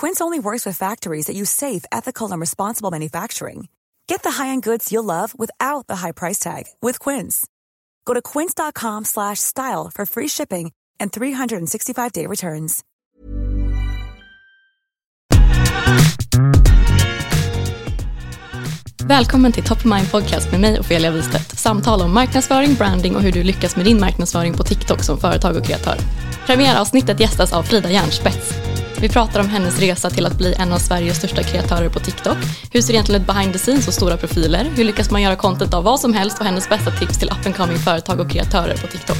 Quince only works with factories that use safe, ethical, and responsible manufacturing. Get the high-end goods you'll love without the high price tag with Quince. Go to quince.com/style for free shipping and 365-day returns. Välkommen till Top of Mind Podcast med mig Ofelia Wistedt. Samtal om marknadsföring, branding och hur du lyckas med din marknadsföring på TikTok som företag och kreatör. Premiäravsnittet gästas av Frida Järnspets. Vi pratar om hennes resa till att bli en av Sveriges största kreatörer på TikTok. Hur ser egentligen ett behind the scenes och stora profiler? Hur lyckas man göra content av vad som helst och hennes bästa tips till up and coming företag och kreatörer på TikTok.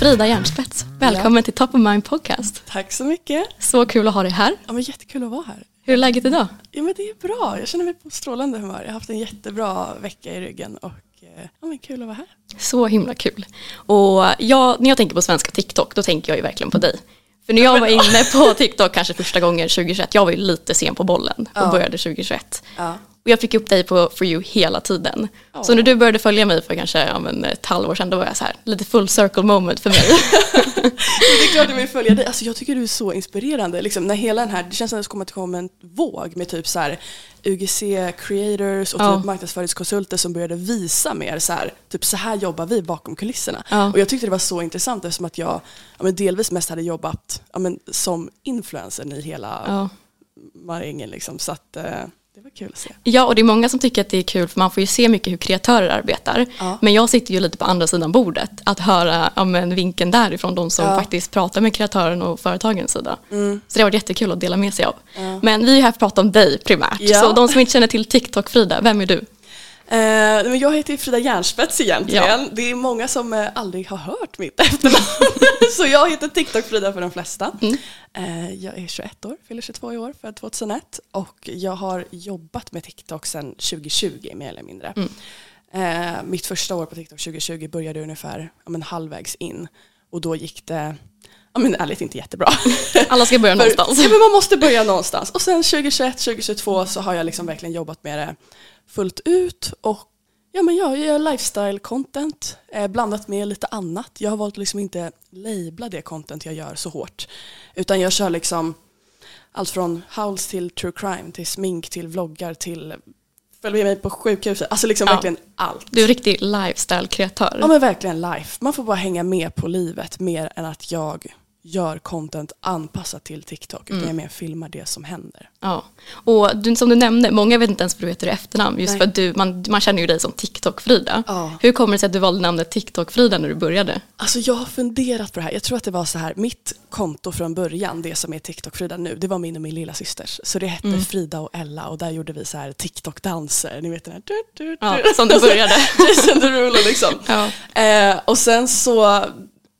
Frida Järnspets, välkommen ja. till Top of Mind Podcast. Tack så mycket. Så kul att ha dig här. Ja, men jättekul att vara här. Hur är läget idag? Ja, men det är bra. Jag känner mig på strålande humör. Jag har haft en jättebra vecka i ryggen och ja, men kul att vara här. Så himla kul. Och jag, när jag tänker på svenska TikTok då tänker jag ju verkligen på dig. För när jag var inne på TikTok kanske första gången 2021, jag var ju lite sen på bollen och ja. började 2021. Ja. Och jag fick upp dig på For You hela tiden. Oh. Så när du började följa mig för kanske ja, men, ett halvår sedan, då var jag så här, lite full circle moment för mig. det är klart jag vill följa dig. Alltså, jag tycker du är så inspirerande. Liksom, när hela den här, det känns som att det kommer att komma en våg med typ så här, UGC creators och typ oh. marknadsföringskonsulter som började visa mer så här, typ så här jobbar vi bakom kulisserna. Oh. Och jag tyckte det var så intressant eftersom att jag ja, delvis mest hade jobbat ja, som influencer i hela marängen. Liksom, så att, eh, det var kul att se. Ja, och det är många som tycker att det är kul för man får ju se mycket hur kreatörer arbetar. Ja. Men jag sitter ju lite på andra sidan bordet. Att höra ja, men, vinkeln därifrån, de som ja. faktiskt pratar med kreatören och företagens sida. Mm. Så det har varit jättekul att dela med sig av. Ja. Men vi är här för att prata om dig primärt. Så de som inte känner till TikTok, Frida, vem är du? Eh, jag heter Frida Järnspets egentligen. Ja. Det är många som eh, aldrig har hört mitt efternamn. så jag heter TikTok-Frida för de flesta. Mm. Eh, jag är 21 år, fyller 22 i år, född 2001. Och jag har jobbat med TikTok sedan 2020 mer eller mindre. Mm. Eh, mitt första år på TikTok 2020 började ungefär ja, men halvvägs in. Och då gick det ja, men ärligt inte jättebra. Alla ska börja någonstans. ja, men man måste börja någonstans. Och sen 2021, 2022 så har jag liksom verkligen jobbat med det fullt ut och ja, men jag gör lifestyle content eh, blandat med lite annat. Jag har valt liksom inte labla det content jag gör så hårt utan jag kör liksom allt från house till true crime till smink till vloggar till följ med mig på sjukhuset. Alltså liksom ja. verkligen allt. Du är riktig lifestyle-kreatör. Ja men verkligen life. Man får bara hänga med på livet mer än att jag gör content anpassat till TikTok utan mm. jag mer filmar det som händer. Ja, och du, som du nämnde, många vet inte ens vad du heter i efternamn just Nej. för att du, man, man känner ju dig som TikTok-Frida. Ja. Hur kommer det sig att du valde namnet TikTok-Frida när du började? Alltså jag har funderat på det här. Jag tror att det var så här, mitt konto från början, det som är TikTok-Frida nu, det var min och min lilla systers. Så det hette mm. Frida och Ella och där gjorde vi så här TikTok-danser, ni vet den här du, du, du. Ja, som det började. Jason Derulo liksom. Ja. Eh, och sen så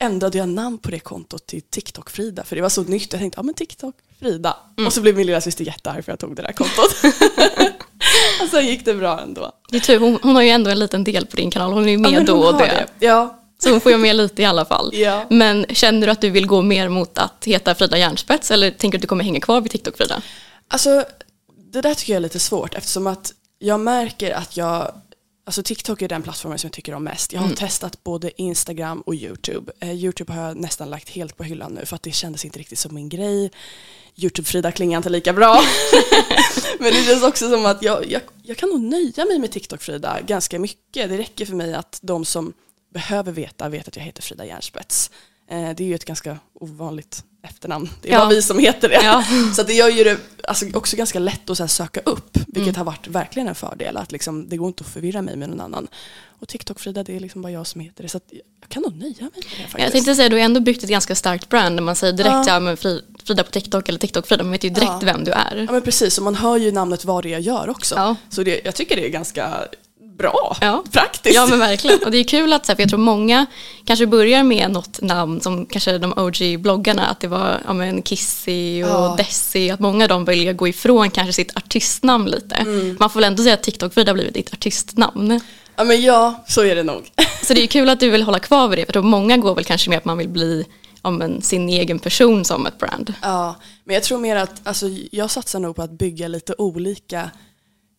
ändrade jag namn på det kontot till TikTok-Frida för det var så nytt. Jag tänkte, ja men TikTok-Frida. Mm. Och så blev min lilla syster jättearg för jag tog det där kontot. och sen gick det bra ändå. Det är tur, hon, hon, har ju ändå en liten del på din kanal. Hon är ju med ja, då och då. Det. Ja. Så hon får ju med lite i alla fall. Ja. Men känner du att du vill gå mer mot att heta Frida Järnspets eller tänker du att du kommer hänga kvar vid TikTok-Frida? Alltså, det där tycker jag är lite svårt eftersom att jag märker att jag Alltså TikTok är den plattformen som jag tycker om mest. Jag har mm. testat både Instagram och YouTube. Eh, YouTube har jag nästan lagt helt på hyllan nu för att det kändes inte riktigt som min grej. YouTube-Frida klingar inte lika bra. Men det känns också som att jag, jag, jag kan nog nöja mig med TikTok-Frida ganska mycket. Det räcker för mig att de som behöver veta vet att jag heter Frida Järnspets. Eh, det är ju ett ganska ovanligt efternamn. Det är ja. bara vi som heter det. Ja. Så det gör ju det alltså, också ganska lätt att söka upp, vilket mm. har varit verkligen en fördel. Att liksom, det går inte att förvirra mig med någon annan. Och TikTok-Frida, det är liksom bara jag som heter det. Så jag kan nog nöja mig med det faktiskt. Jag tänkte säga, du har ändå byggt ett ganska starkt brand. Man säger direkt ja. ja men Frida på TikTok eller TikTok-Frida, man vet ju direkt ja. vem du är. Ja men precis, och man hör ju namnet vad det jag gör också. Ja. Så det, jag tycker det är ganska bra, ja. praktiskt. Ja men verkligen. Och det är kul att, för jag tror många kanske börjar med något namn som kanske de OG-bloggarna, att det var ja, men Kissy och ja. Desi, att många av dem väljer gå ifrån kanske sitt artistnamn lite. Mm. Man får väl ändå säga att TikTok-Frida har blivit ditt artistnamn. Ja men ja, så är det nog. Så det är kul att du vill hålla kvar vid det, för då många går väl kanske med att man vill bli om en, sin egen person som ett brand. Ja, men jag tror mer att alltså, jag satsar nog på att bygga lite olika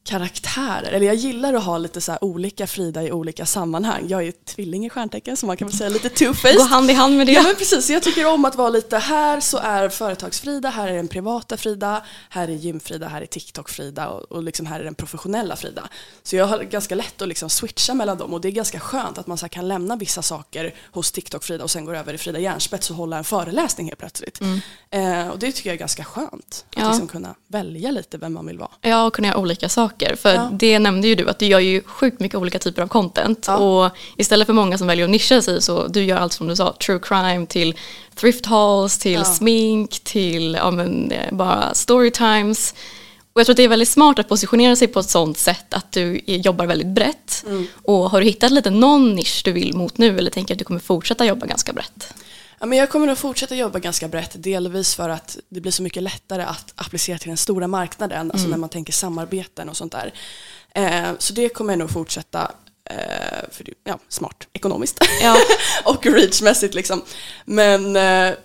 karaktärer. Eller jag gillar att ha lite så olika Frida i olika sammanhang. Jag är tvilling i stjärntecken så man kan väl säga lite two-faced. Gå hand i hand med det. Ja men precis, jag tycker om att vara lite här så är företags-Frida, här är den privata Frida, här är gym-Frida, här är TikTok-Frida och, och liksom här är den professionella Frida. Så jag har ganska lätt att liksom switcha mellan dem och det är ganska skönt att man så kan lämna vissa saker hos TikTok-Frida och sen går över i Frida Järnspets och hålla en föreläsning helt plötsligt. Mm. Eh, och det tycker jag är ganska skönt, att ja. liksom kunna välja lite vem man vill vara. Ja, och kunna göra olika saker saker. För ja. det nämnde ju du att du gör ju sjukt mycket olika typer av content. Ja. Och istället för många som väljer att nischa sig så du gör allt som du sa, true crime till thrift halls, till ja. smink, till ja, men, eh, bara storytimes. Och jag tror att det är väldigt smart att positionera sig på ett sånt sätt att du jobbar väldigt brett. Mm. Och har du hittat lite någon nisch du vill mot nu eller tänker att du kommer fortsätta jobba ganska brett? Ja, men jag kommer nog fortsätta jobba ganska brett, delvis för att det blir så mycket lättare att applicera till den stora marknaden, alltså mm. alltså när man tänker samarbeten och sånt där. Eh, så det kommer jag nog fortsätta eh, för det, ja, smart ekonomiskt ja. och reachmässigt liksom. Men eh,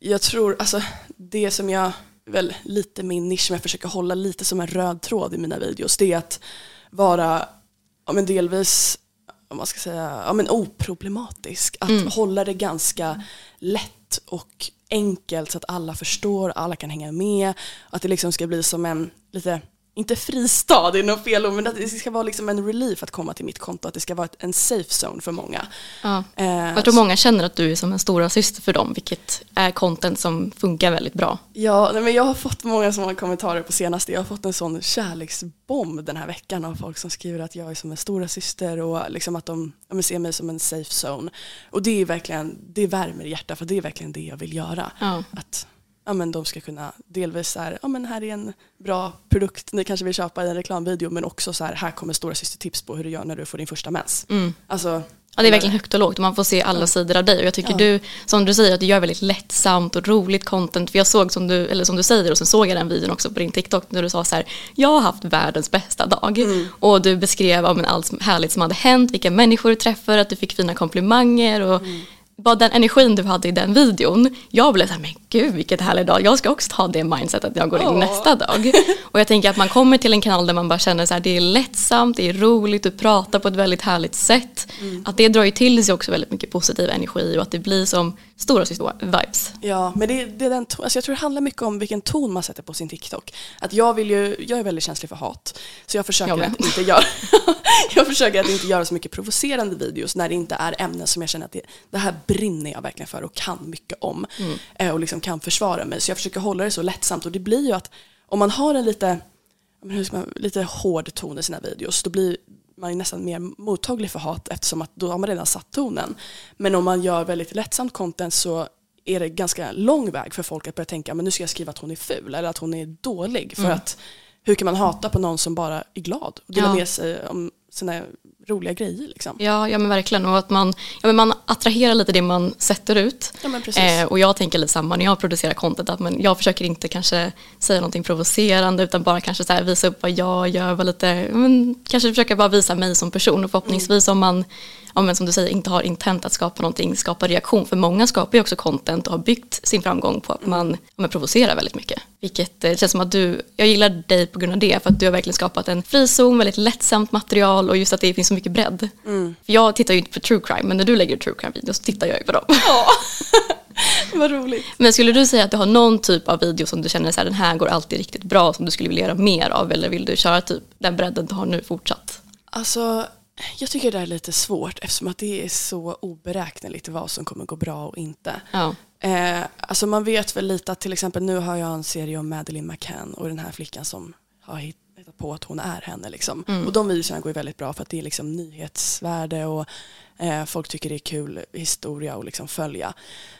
jag tror, alltså det som jag, väl lite min nisch som jag försöker hålla lite som en röd tråd i mina videos, det är att vara ja, men delvis om man ska säga, ja, men oproblematisk. Att mm. hålla det ganska lätt och enkelt så att alla förstår, alla kan hänga med. Att det liksom ska bli som en lite inte fristad, det är nog fel men att det ska vara liksom en relief att komma till mitt konto, att det ska vara en safe zone för många. Ja. Eh, jag tror många känner att du är som en stora syster för dem, vilket är content som funkar väldigt bra. Ja, men jag har fått många sådana kommentarer på senaste, jag har fått en sån kärleksbomb den här veckan av folk som skriver att jag är som en stora syster och liksom att de, de ser mig som en safe zone. Och det är verkligen, det värmer i hjärtat, för det är verkligen det jag vill göra. Ja. Att ja, men de ska kunna delvis så här, ja men här är en bra produkt, ni kanske vill köpa en reklamvideo men också så här, här kommer stora syster tips på hur du gör när du får din första mens. Mm. Alltså, Ja, det är verkligen högt och lågt och man får se alla sidor av dig. Och jag tycker ja. du, som du säger, att du gör väldigt lättsamt och roligt content. För jag såg som du, eller som du säger, och sen såg jag den videon också på din TikTok när du sa så här, jag har haft världens bästa dag. Mm. Och du beskrev ja, allt härligt som hade hänt, vilka människor du träffade, att du fick fina komplimanger. Och mm bara den energin du hade i den videon, jag blev såhär, men gud vilket härlig dag, jag ska också ta det mindsetet när jag går in oh. nästa dag. Och jag tänker att man kommer till en kanal där man bara känner så här, det är lättsamt, det är roligt, du pratar på ett väldigt härligt sätt. Mm. Att det drar ju till sig också väldigt mycket positiv energi och att det blir som stora vibes. Ja, men det, det är den, alltså jag tror det handlar mycket om vilken ton man sätter på sin TikTok. Att jag, vill ju, jag är väldigt känslig för hat, så jag försöker, jag att, inte göra, jag försöker att inte göra så mycket provocerande videos när det inte är ämnen som jag känner att det, det här brinner jag verkligen för och kan mycket om. Mm. Eh, och liksom kan försvara mig. Så jag försöker hålla det så lättsamt och det blir ju att om man har en lite, lite hård ton i sina videos då blir man är nästan mer mottaglig för hat eftersom att då har man redan satt tonen. Men om man gör väldigt lättsamt content så är det ganska lång väg för folk att börja tänka men nu ska jag skriva att hon är ful eller att hon är dålig. För mm. att hur kan man hata på någon som bara är glad och delar ja. med sig om sina roliga grejer. Liksom. Ja, ja men verkligen och att man, ja, men man attraherar lite det man sätter ut. Ja, men precis. Eh, och jag tänker lite samma när jag producerar content att man, jag försöker inte kanske säga någonting provocerande utan bara kanske så visa upp vad jag gör, lite, men, kanske försöka bara visa mig som person och förhoppningsvis mm. om man ja, men som du säger, inte har intent att skapa någonting, skapa reaktion. För många skapar ju också content och har byggt sin framgång på att man ja, provocerar väldigt mycket. Vilket eh, känns som att du, jag gillar dig på grund av det, för att du har verkligen skapat en frizon, väldigt lättsamt material och just att det finns så mycket bredd. Mm. För jag tittar ju inte på true crime, men när du lägger true crime-videos så tittar jag ju på dem. Ja. Vad roligt. Men skulle du säga att du har någon typ av video som du känner att den här går alltid riktigt bra som du skulle vilja göra mer av eller vill du köra typ den bredden du har nu fortsatt? Alltså jag tycker det är lite svårt eftersom att det är så oberäkneligt vad som kommer gå bra och inte. Ja. Eh, alltså man vet väl lite att till exempel nu har jag en serie om Madeleine McCann och den här flickan som har hittat på att hon är henne. Liksom. Mm. Och de videorna går ju väldigt bra för att det är liksom nyhetsvärde och eh, folk tycker det är kul historia att liksom följa.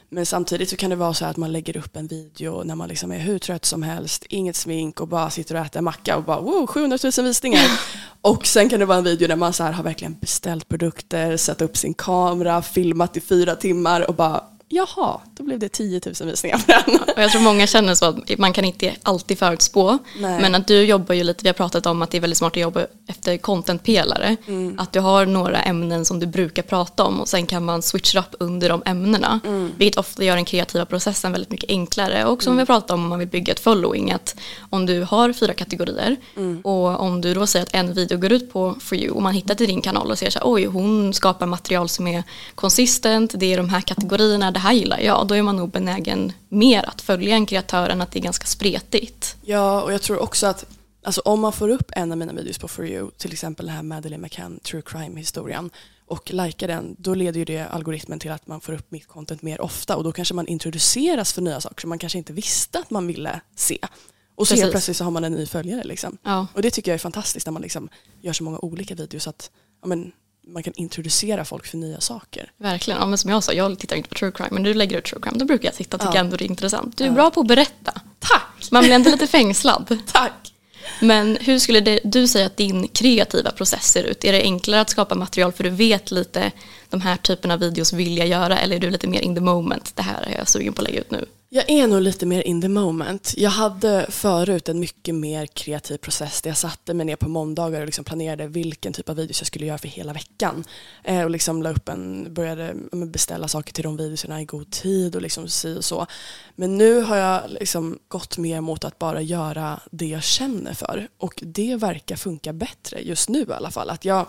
Men samtidigt så kan det vara så att man lägger upp en video när man liksom är hur trött som helst, inget smink och bara sitter och äter macka och bara wow, 700 000 visningar. och sen kan det vara en video där man så här har verkligen beställt produkter, satt upp sin kamera, filmat i fyra timmar och bara jaha, då blev det 10 000 visningar på den. Och jag tror många känner så att man kan inte alltid förutspå. Nej. Men att du jobbar ju lite, vi har pratat om att det är väldigt smart att jobba efter contentpelare. Mm. Att du har några ämnen som du brukar prata om och sen kan man switcha upp under de ämnena. Mm. Vilket ofta gör den kreativa processen väldigt mycket enklare. Och som mm. vi har pratat om om man vill bygga ett following. Att om du har fyra kategorier mm. och om du då säger att en video går ut på For You och man hittar till din kanal och ser så här, oj hon skapar material som är konsistent, det är de här kategorierna, det här gillar jag, då är man nog benägen mer att följa en kreatör än att det är ganska spretigt. Ja, och jag tror också att alltså, om man får upp en av mina videos på For You, till exempel den här Madeleine McCann True Crime-historien, och likar den, då leder ju det algoritmen till att man får upp mitt content mer ofta och då kanske man introduceras för nya saker som man kanske inte visste att man ville se. Och så helt plötsligt så har man en ny följare. Liksom. Ja. Och det tycker jag är fantastiskt när man liksom gör så många olika videos att ja, men, man kan introducera folk för nya saker. Verkligen, ja, men som jag sa, jag tittar inte på true crime men du lägger ut true crime då brukar jag titta och tycka ja. ändå det är intressant. Du är ja. bra på att berätta. Tack! Man blir inte lite fängslad. Tack! Men hur skulle det, du säga att din kreativa process ser ut? Är det enklare att skapa material för du vet lite de här typerna av videos vill jag göra eller är du lite mer in the moment? Det här är jag sugen på att lägga ut nu. Jag är nog lite mer in the moment. Jag hade förut en mycket mer kreativ process där jag satte mig ner på måndagar och liksom planerade vilken typ av videos jag skulle göra för hela veckan. Eh, och liksom la upp en, började beställa saker till de videorna i god tid och liksom si och så. Men nu har jag liksom gått mer mot att bara göra det jag känner för och det verkar funka bättre just nu i alla fall. Att jag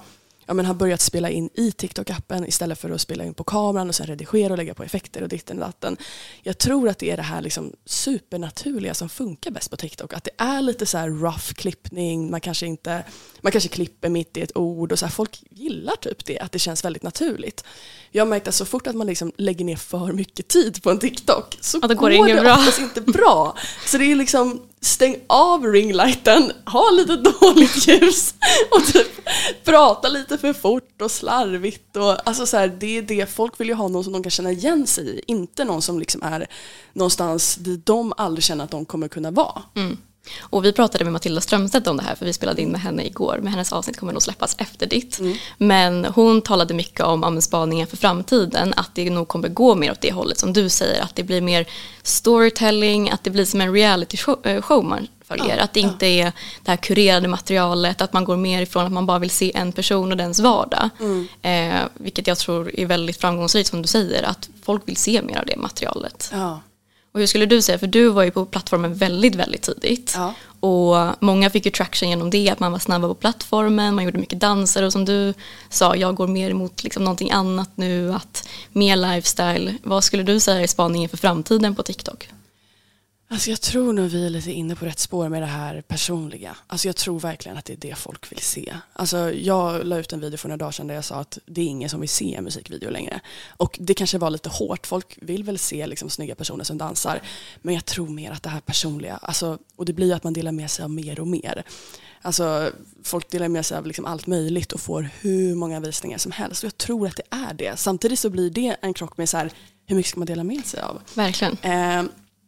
ja, men har börjat spela in i TikTok-appen istället för att spela in på kameran och sen redigera och lägga på effekter och ditten och datten. Jag tror att det är det här liksom supernaturliga som funkar bäst på TikTok. Att det är lite så här rough klippning, man kanske, inte, man kanske klipper mitt i ett ord och så här, folk gillar typ det, att det känns väldigt naturligt. Jag har märkt att så fort att man liksom lägger ner för mycket tid på en TikTok så det går, det bra. oftast inte bra. Så det är liksom stäng av ringlighten, ha lite dåligt ljus och typ prata lite för fort och slarvigt. Och, alltså så här, det är det, folk vill ju ha någon som de kan känna igen sig i, inte någon som liksom är någonstans där de aldrig känner att de kommer kunna vara. Mm. Och vi pratade med Matilda Strömstedt om det här för vi spelade in med henne igår. Men hennes avsnitt kommer nog släppas efter ditt. Mm. Men hon talade mycket om, om spaningen för framtiden. Att det nog kommer gå mer åt det hållet som du säger. Att det blir mer storytelling, att det blir som en reality show, eh, show följer. Ja, att det ja. inte är det här kurerade materialet, att man går mer ifrån att man bara vill se en person och dens vardag. Mm. Eh, vilket jag tror är väldigt framgångsrikt som du säger, att folk vill se mer av det materialet. Ja. Och hur skulle du säga, för du var ju på plattformen väldigt, väldigt tidigt. Ja. Och många fick ju traction genom det, att man var snabba på plattformen, man gjorde mycket danser och som du sa, jag går mer emot liksom någonting annat nu, att mer lifestyle. Vad skulle du säga är spaningen för framtiden på TikTok? Alltså jag tror nog vi är lite inne på rätt spår med det här personliga. Alltså jag tror verkligen att det är det folk vill se. Alltså jag la ut en video för några dagar sedan där jag sa att det är ingen som vill se en musikvideo längre. Och det kanske var lite hårt, folk vill väl se liksom snygga personer som dansar. Men jag tror mer att det här personliga, alltså, och det blir att man delar med sig av mer och mer. Alltså folk delar med sig av liksom allt möjligt och får hur många visningar som helst. Och jag tror att det är det. Samtidigt så blir det en krock med så här, hur mycket ska man dela med sig av? Verkligen. Eh,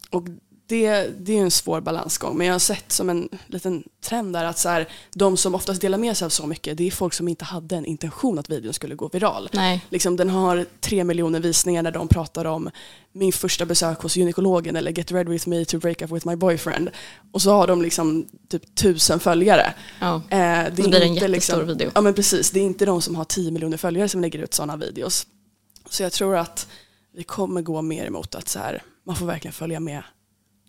och det, det är en svår balansgång. Men jag har sett som en liten trend där att så här, de som oftast delar med sig av så mycket, det är folk som inte hade en intention att videon skulle gå viral. Nej. Liksom, den har tre miljoner visningar där de pratar om min första besök hos gynekologen eller get ready with me to break up with my boyfriend. Och så har de liksom typ tusen följare. Ja. Eh, det är blir en jättestor liksom, video. Ja men precis, det är inte de som har tio miljoner följare som lägger ut sådana videos. Så jag tror att vi kommer gå mer emot att så här, man får verkligen följa med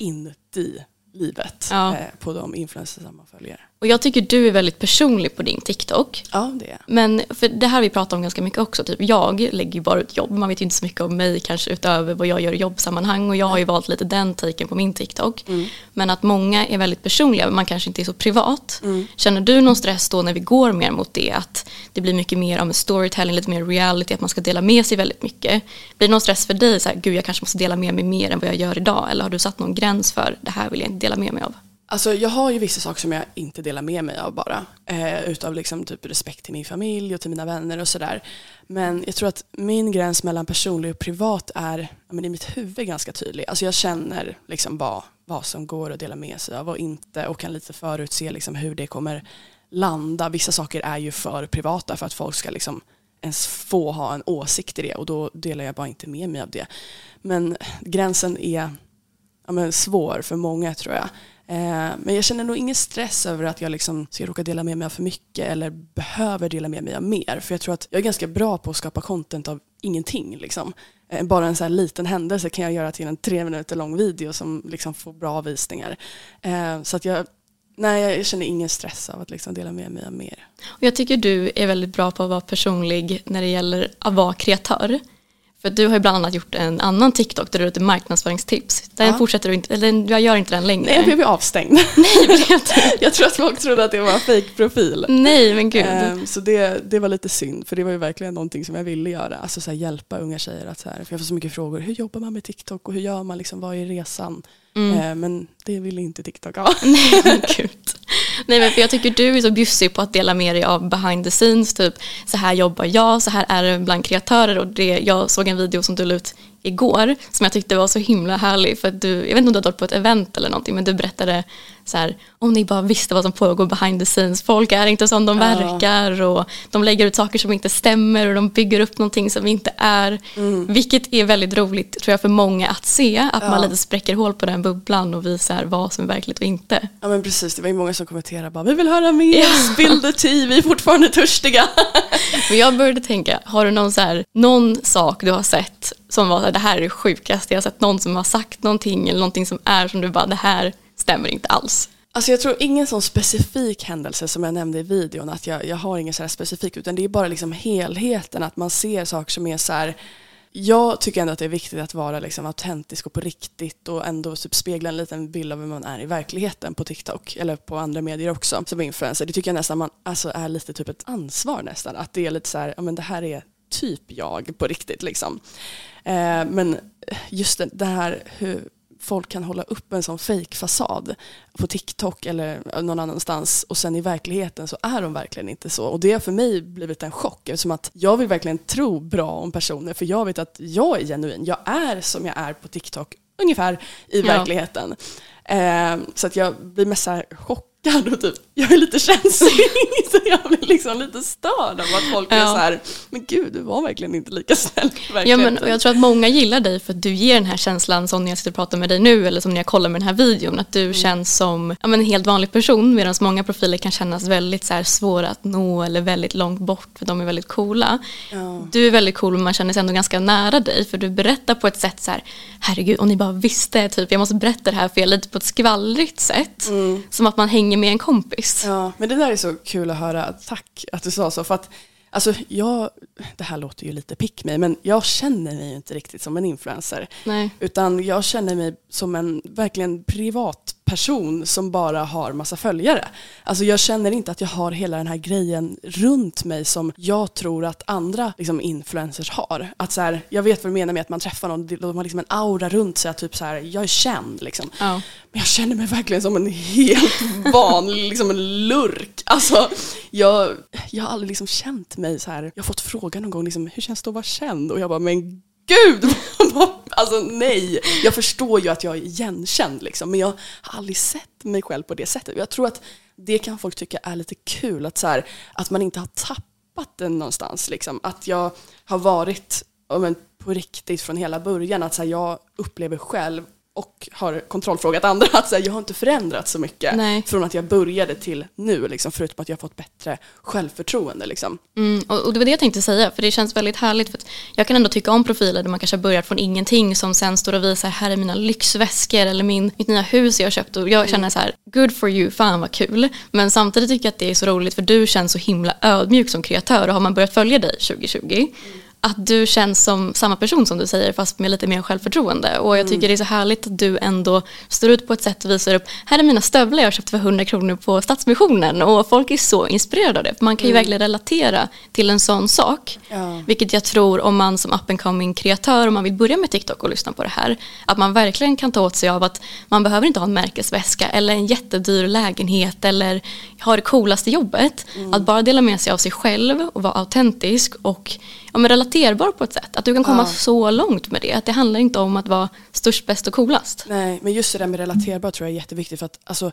inuti livet ja. eh, på de influencers man följer. Och jag tycker du är väldigt personlig på din TikTok. Ja, det är Men för det här vi pratar om ganska mycket också. Typ jag lägger ju bara ut jobb. Man vet ju inte så mycket om mig kanske utöver vad jag gör i jobbsammanhang. Och jag har ju valt lite den taken på min TikTok. Mm. Men att många är väldigt personliga. Man kanske inte är så privat. Mm. Känner du någon stress då när vi går mer mot det? Att det blir mycket mer om storytelling, lite mer reality. Att man ska dela med sig väldigt mycket. Blir det någon stress för dig? Så här, Gud, jag kanske måste dela med mig mer än vad jag gör idag. Eller har du satt någon gräns för det här vill jag inte dela med mig av? Alltså jag har ju vissa saker som jag inte delar med mig av bara. Eh, utav liksom typ respekt till min familj och till mina vänner och sådär. Men jag tror att min gräns mellan personlig och privat är men i mitt huvud ganska tydlig. Alltså jag känner liksom vad, vad som går att dela med sig av och inte och kan lite förutse liksom hur det kommer landa. Vissa saker är ju för privata för att folk ska liksom ens få ha en åsikt i det och då delar jag bara inte med mig av det. Men gränsen är ja, men svår för många tror jag. Eh, men jag känner nog ingen stress över att jag liksom ska råka dela med mig av för mycket eller behöver dela med mig av mer. För jag tror att jag är ganska bra på att skapa content av ingenting. Liksom. Eh, bara en så här liten händelse kan jag göra till en tre minuter lång video som liksom får bra visningar. Eh, så att jag, nej, jag känner ingen stress av att liksom dela med mig av mer. Och jag tycker du är väldigt bra på att vara personlig när det gäller att vara kreatör. För du har ju bland annat gjort en annan TikTok där du har ett marknadsföringstips. Den ja. fortsätter du inte, eller jag gör inte den längre. Nej, jag blev avstängd. Nej, blev jag, tror att folk trodde att det var en fake-profil. Nej, men gud. Um, så det, det var lite synd, för det var ju verkligen någonting som jag ville göra. Alltså så här, hjälpa unga tjejer att så här, för jag får så mycket frågor. Hur jobbar man med TikTok och hur gör man, liksom, vad är resan? Mm. Uh, men det ville inte TikTok ha. Nej, men gud. Nej men för jag tycker du är så bjussig på att dela med dig av behind the scenes, typ så här jobbar jag, så här är det bland kreatörer och det, jag såg en video som du la ut igår som jag tyckte var så himla härlig för att du, jag vet inte om du har varit på ett event eller någonting men du berättade så här, om ni bara visste vad som pågår behind the scenes, folk är inte som de ja. verkar och de lägger ut saker som inte stämmer och de bygger upp någonting som inte är, mm. vilket är väldigt roligt tror jag för många att se, att ja. man lite spräcker hål på den bubblan och visar vad som är verkligt och inte. Ja men precis, det var ju många som kommenterade bara, vi vill höra mer, ja. spill the tea, vi är fortfarande törstiga. men jag började tänka, har du någon, så här, någon sak du har sett som var det här är det sjukaste, jag har sett någon som har sagt någonting eller någonting som är som du bara, det här stämmer inte alls. Alltså jag tror ingen sån specifik händelse som jag nämnde i videon, att jag, jag har ingen sån här specifik, utan det är bara liksom helheten, att man ser saker som är så här, jag tycker ändå att det är viktigt att vara liksom autentisk och på riktigt och ändå typ spegla en liten bild av hur man är i verkligheten på TikTok eller på andra medier också som influencer. Det tycker jag nästan man alltså är lite typ ett ansvar nästan. Att det är lite så här, ja men det här är typ jag på riktigt liksom. Eh, men just det, det här hur folk kan hålla upp en sån fejkfasad på TikTok eller någon annanstans och sen i verkligheten så är de verkligen inte så. Och det har för mig blivit en chock eftersom att jag vill verkligen tro bra om personer för jag vet att jag är genuin. Jag är som jag är på TikTok ungefär i ja. verkligheten. Eh, så att jag blir mest chockad och typ, jag är lite känslig så jag blir liksom lite störd av att folk ja. är så här, men gud du var verkligen inte lika snäll. Ja men och jag tror att många gillar dig för att du ger den här känslan som när jag sitter och pratar med dig nu eller som när jag kollar med den här videon, att du mm. känns som ja, men en helt vanlig person medan många profiler kan kännas väldigt så här, svåra att nå eller väldigt långt bort för de är väldigt coola. Ja. Du är väldigt cool men man känner sig ändå ganska nära dig för du berättar på ett sätt så här, herregud om ni bara visste, typ jag måste berätta det här för jag är lite på ett skvallrigt sätt. Mm. Som att man hänger hänger med en kompis. Ja, men det där är så kul att höra. Tack att du sa så. För att, alltså, jag, det här låter ju lite pick mig, men jag känner mig inte riktigt som en influencer. Nej. Utan jag känner mig som en verkligen privat person som bara har massa följare. Alltså jag känner inte att jag har hela den här grejen runt mig som jag tror att andra liksom, influencers har. Att så här, jag vet vad du menar med att man träffar någon, de har liksom en aura runt sig, att typ så här, jag är känd. Liksom. Ja. Men jag känner mig verkligen som en helt vanlig liksom en lurk. Alltså, jag, jag har aldrig liksom känt mig så här, jag har fått frågan någon gång, liksom, hur känns det att vara känd? Och jag bara, men gud! alltså nej. Jag förstår ju att jag är igenkänd liksom, men jag har aldrig sett mig själv på det sättet. Jag tror att det kan folk tycka är lite kul, att, så här, att man inte har tappat den någonstans. Liksom. Att jag har varit men, på riktigt från hela början, att så här, jag upplever själv och har kontrollfrågat andra att så här, jag har inte förändrats så mycket Nej. från att jag började till nu, liksom, förutom att jag har fått bättre självförtroende. Liksom. Mm, och, och, det var det jag tänkte säga, för det känns väldigt härligt. För jag kan ändå tycka om profiler där man kanske har börjat från ingenting som sen står och visar här är mina lyxväskor eller min, mitt nya hus jag har köpt och jag mm. känner så här, good for you, fan vad kul. Men samtidigt tycker jag att det är så roligt för du känns så himla ödmjuk som kreatör och har man börjat följa dig 2020 mm att du känns som samma person som du säger fast med lite mer självförtroende. Och jag tycker mm. det är så härligt att du ändå står ut på ett sätt och visar upp, här är mina stövlar jag köpt för 100 kronor på Stadsmissionen och folk är så inspirerade av det. man kan ju mm. verkligen relatera till en sån sak. Ja. Vilket jag tror om man som up and coming kreatör, om man vill börja med TikTok och lyssna på det här, att man verkligen kan ta åt sig av att man behöver inte ha en märkesväska eller en jättedyr lägenhet eller ha det coolaste jobbet. Mm. Att bara dela med sig av sig själv och vara autentisk och ja, men relaterbar på ett sätt. Att du kan komma ja. så långt med det. Att det handlar inte om att vara störst, bäst och coolast. Nej, men just det där med relaterbar tror jag är jätteviktigt. För att, alltså,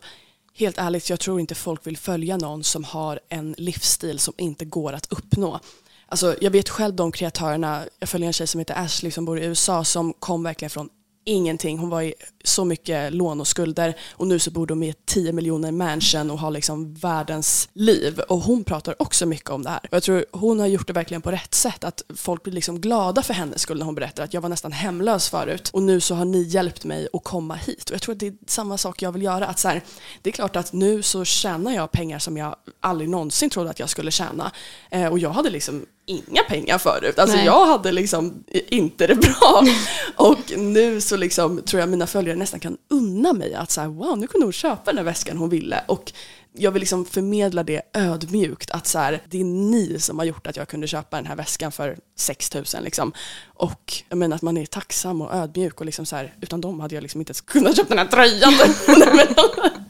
helt ärligt, jag tror inte folk vill följa någon som har en livsstil som inte går att uppnå. Alltså, jag vet själv de kreatörerna, jag följer en tjej som heter Ashley som bor i USA som kom verkligen från ingenting. Hon var i så mycket lån och skulder och nu så bor de i 10 miljoner mansion och har liksom världens liv. Och hon pratar också mycket om det här. Och jag tror hon har gjort det verkligen på rätt sätt. Att folk blir liksom glada för hennes skull när hon berättar att jag var nästan hemlös förut och nu så har ni hjälpt mig att komma hit. Och jag tror att det är samma sak jag vill göra. Att så här, det är klart att nu så tjänar jag pengar som jag aldrig någonsin trodde att jag skulle tjäna. Eh, och jag hade liksom inga pengar förut. Alltså Nej. jag hade liksom inte det bra. Och nu så liksom tror jag mina följare nästan kan unna mig att så här, wow, nu kunde hon köpa den där väskan hon ville. Och jag vill liksom förmedla det ödmjukt att så här, det är ni som har gjort att jag kunde köpa den här väskan för 6 000 liksom. Och jag menar att man är tacksam och ödmjuk och liksom så här, utan dem hade jag liksom inte ens kunnat köpa den här tröjan.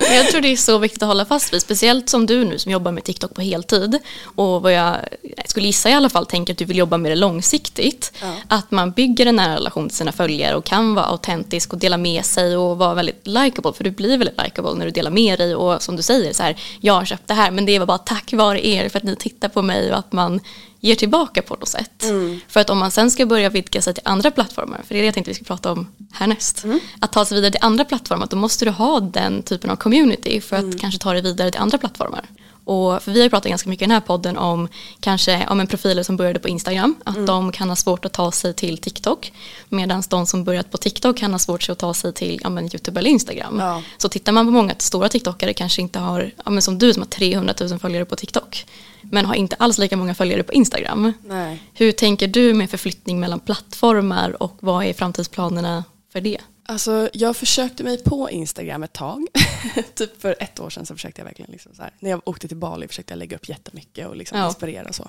Men jag tror det är så viktigt att hålla fast vid, speciellt som du nu som jobbar med TikTok på heltid och vad jag skulle gissa i alla fall tänker att du vill jobba med det långsiktigt. Ja. Att man bygger en nära relation till sina följare och kan vara autentisk och dela med sig och vara väldigt likable för du blir väldigt likable när du delar med dig och som du säger så här jag har köpt det här men det var bara tack vare er för att ni tittar på mig och att man ger tillbaka på något sätt. Mm. För att om man sen ska börja vidga sig till andra plattformar, för det är det jag tänkte vi ska prata om härnäst, mm. att ta sig vidare till andra plattformar, då måste du ha den typen av community för att mm. kanske ta dig vidare till andra plattformar. Och för vi har pratat ganska mycket i den här podden om kanske om en profiler som började på Instagram, att mm. de kan ha svårt att ta sig till TikTok. Medan de som börjat på TikTok kan ha svårt att ta sig till ja, men YouTube eller Instagram. Ja. Så tittar man på många stora TikTokare kanske inte har, ja, men som du som har 300 000 följare på TikTok. Men har inte alls lika många följare på Instagram. Nej. Hur tänker du med förflyttning mellan plattformar och vad är framtidsplanerna för det? Alltså, jag försökte mig på Instagram ett tag. typ för ett år sedan så försökte jag verkligen, liksom så här, när jag åkte till Bali försökte jag lägga upp jättemycket och liksom ja. inspirera och så.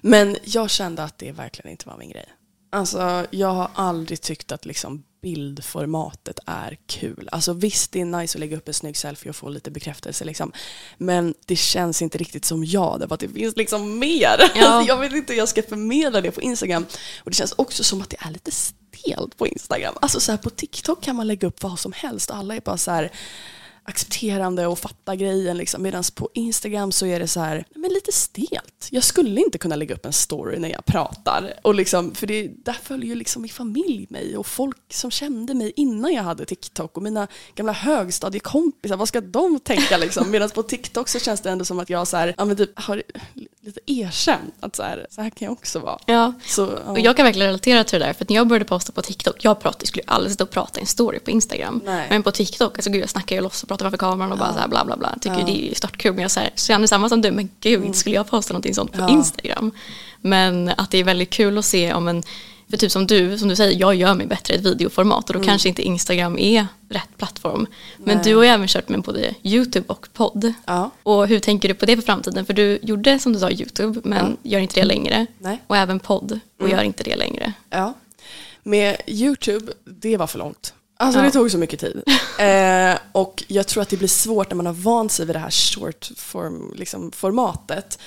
Men jag kände att det verkligen inte var min grej. Alltså, jag har aldrig tyckt att liksom bildformatet är kul. Alltså visst, det är nice att lägga upp en snygg selfie och få lite bekräftelse liksom. Men det känns inte riktigt som jag, därför att det finns liksom mer. Ja. Alltså, jag vet inte hur jag ska förmedla det på Instagram. Och det känns också som att det är lite stelt på Instagram. Alltså så här, på TikTok kan man lägga upp vad som helst. Alla är bara så här accepterande och fattar grejen. Liksom. Medan på Instagram så är det så här, men lite stelt. Jag skulle inte kunna lägga upp en story när jag pratar. Och liksom, för det, där följer ju liksom min familj mig och folk som kände mig innan jag hade TikTok och mina gamla högstadiekompisar, vad ska de tänka liksom? Medan på TikTok så känns det ändå som att jag så här, ja, men typ, har lite erkänt att så här, så här kan jag också vara. Ja, så, ja. och jag kan verkligen relatera till det där. För när jag började posta på TikTok, jag pratade, skulle aldrig sitta och prata i en story på Instagram. Nej. Men på TikTok, alltså gud jag snackar ju loss och pratar framför kameran och ja. bara så här bla bla bla. Tycker ja. det är startkul. Men jag så här, känner samma som du, men gud mm. skulle jag posta någonting sånt på ja. Instagram? Men att det är väldigt kul att se om en för typ som du, som du säger, jag gör mig bättre i ett videoformat och då mm. kanske inte Instagram är rätt plattform. Men Nej. du har ju även kört med både YouTube och podd. Ja. Och hur tänker du på det för framtiden? För du gjorde som du sa YouTube men ja. gör inte det längre. Nej. Och även podd och mm. gör inte det längre. Ja. Med YouTube, det var för långt. Alltså ja. det tog så mycket tid. eh, och jag tror att det blir svårt när man har vant sig vid det här short form, liksom, formatet.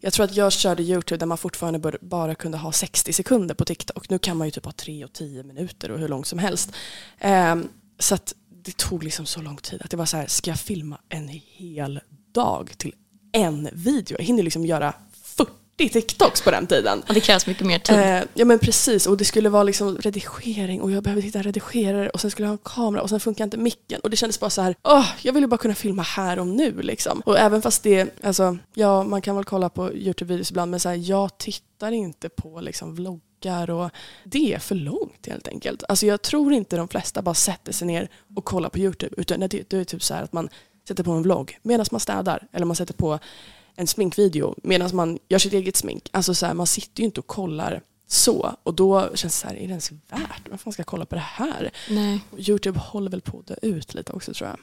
Jag tror att jag körde YouTube där man fortfarande bara kunde ha 60 sekunder på TikTok. Nu kan man ju typ ha 3 och 10 minuter och hur långt som helst. Eh, så det tog liksom så lång tid att det var så här, ska jag filma en hel dag till en video? Jag hinner liksom göra 40 TikToks på den tiden. Och det krävs mycket mer tid. Eh, ja men precis och det skulle vara liksom redigering och jag behövde hitta redigerare och sen skulle jag ha en kamera och sen funkar inte micken och det kändes bara så här, åh, jag vill ju bara kunna filma här och nu liksom. Och även fast det, alltså, ja man kan väl kolla på YouTube-videos ibland men så här, jag tittar inte på liksom vloggar och det är för långt helt enkelt. Alltså jag tror inte de flesta bara sätter sig ner och kollar på YouTube utan det, det är typ så här att man sätter på en vlogg medan man städar eller man sätter på en sminkvideo medan man gör sitt eget smink. Alltså så här, man sitter ju inte och kollar så. Och då känns det så här, är det ens värt? Varför ska jag kolla på det här? Nej. Youtube håller väl på att dö ut lite också tror jag.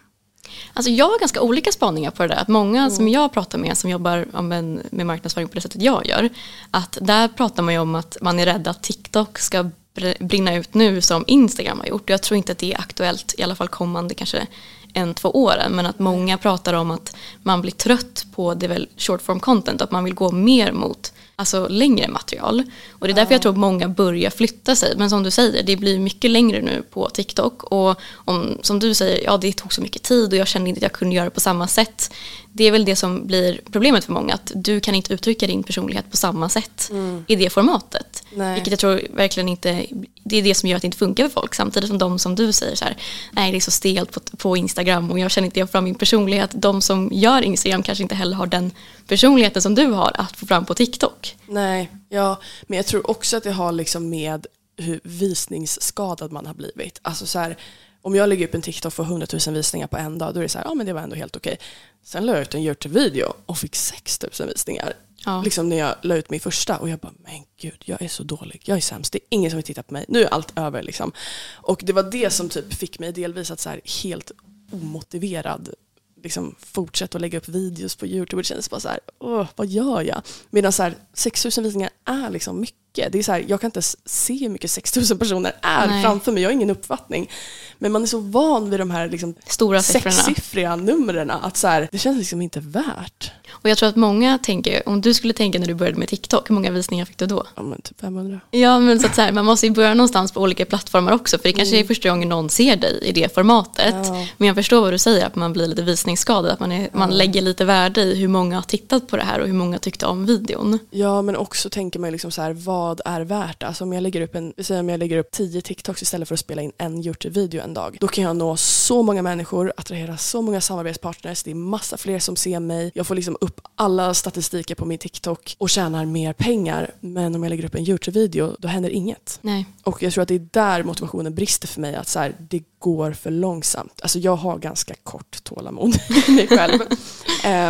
Alltså jag har ganska olika spaningar på det där. Att många mm. som jag pratar med som jobbar med, med marknadsföring på det sättet jag gör. Att där pratar man ju om att man är rädd att TikTok ska brinna ut nu som Instagram har gjort. Jag tror inte att det är aktuellt, i alla fall kommande kanske en, två åren. Men att många pratar om att man blir trött på det väl short form content. Att man vill gå mer mot alltså, längre material. Och det är därför jag tror att många börjar flytta sig. Men som du säger, det blir mycket längre nu på TikTok. Och om, som du säger, ja det tog så mycket tid och jag kände inte att jag kunde göra det på samma sätt det är väl det som blir problemet för många. Att du kan inte uttrycka din personlighet på samma sätt mm. i det formatet. Nej. Vilket jag tror verkligen inte, det är det som gör att det inte funkar för folk. Samtidigt som de som du säger så här, nej det är så stelt på, på Instagram och jag känner inte fram min personlighet. De som gör Instagram kanske inte heller har den personligheten som du har att få fram på TikTok. Nej, ja, men jag tror också att det har liksom med hur visningsskadad man har blivit. Alltså så här, om jag lägger upp en TikTok och får 100 000 visningar på en dag, då är det så här, ja men det var ändå helt okej. Sen la jag ut en Youtube-video och fick 6 000 visningar. Ja. Liksom när jag la ut min första och jag bara, men gud, jag är så dålig, jag är sämst, det är ingen som vill titta på mig, nu är allt över liksom. Och det var det som typ fick mig delvis att så här, helt omotiverad liksom fortsätta att lägga upp videos på Youtube. Det kändes bara så här, åh, vad gör jag? Medan så här, 6000 visningar är liksom mycket. Det är så här, jag kan inte se hur mycket 6000 personer är Nej. framför mig. Jag har ingen uppfattning. Men man är så van vid de här liksom Stora sexsiffriga numren att så här, det känns liksom inte värt. Och jag tror att många tänker, om du skulle tänka när du började med TikTok, hur många visningar fick du då? Ja men typ 500. Ja men så att så här, man måste ju börja någonstans på olika plattformar också för det kanske mm. är första gången någon ser dig i det formatet. Ja. Men jag förstår vad du säger, att man blir lite visningsskadad, att man, är, ja. man lägger lite värde i hur många har tittat på det här och hur många tyckte om videon. Ja men också tänker man liksom så här, vad är värt? Alltså om jag lägger upp en, säg om jag lägger upp 10 TikToks istället för att spela in en Youtube-video en dag, då kan jag nå så många människor, attrahera så många samarbetspartners, det är massa fler som ser mig, jag får liksom upp alla statistiker på min TikTok och tjänar mer pengar. Men om jag lägger upp en YouTube-video, då händer inget. Nej. Och jag tror att det är där motivationen brister för mig, att så här, det går för långsamt. Alltså jag har ganska kort tålamod mig själv.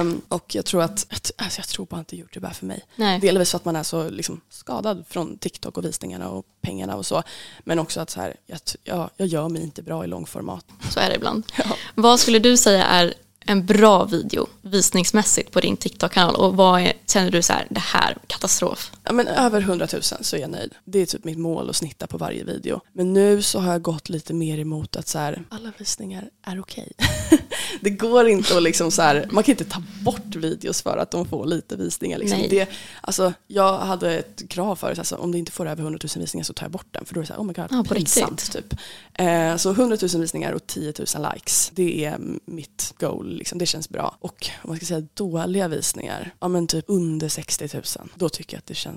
um, och jag tror att, alltså jag tror bara inte YouTube är för mig. Nej. Delvis för att man är så liksom skadad från TikTok och visningarna och pengarna och så. Men också att så här, jag, jag, jag gör mig inte bra i långformat. Så är det ibland. Ja. Vad skulle du säga är en bra video visningsmässigt på din TikTok-kanal och vad är, känner du så här, det här, katastrof? Ja, men över 100 000 så är jag nöjd. Det är typ mitt mål att snitta på varje video. Men nu så har jag gått lite mer emot att så här, alla visningar är okej. Okay. det går inte att liksom så här, man kan inte ta bort videos för att de får lite visningar. Liksom. Nej. Det, alltså, jag hade ett krav förut, alltså, om det inte får över 100 000 visningar så tar jag bort den. För då är det så här, oh my god, Ja, pinsamt, typ. Eh, så 100 000 visningar och 10 000 likes, det är mitt goal. Liksom. Det känns bra. Och om man ska säga dåliga visningar, ja men typ under 60 000, då tycker jag att det känns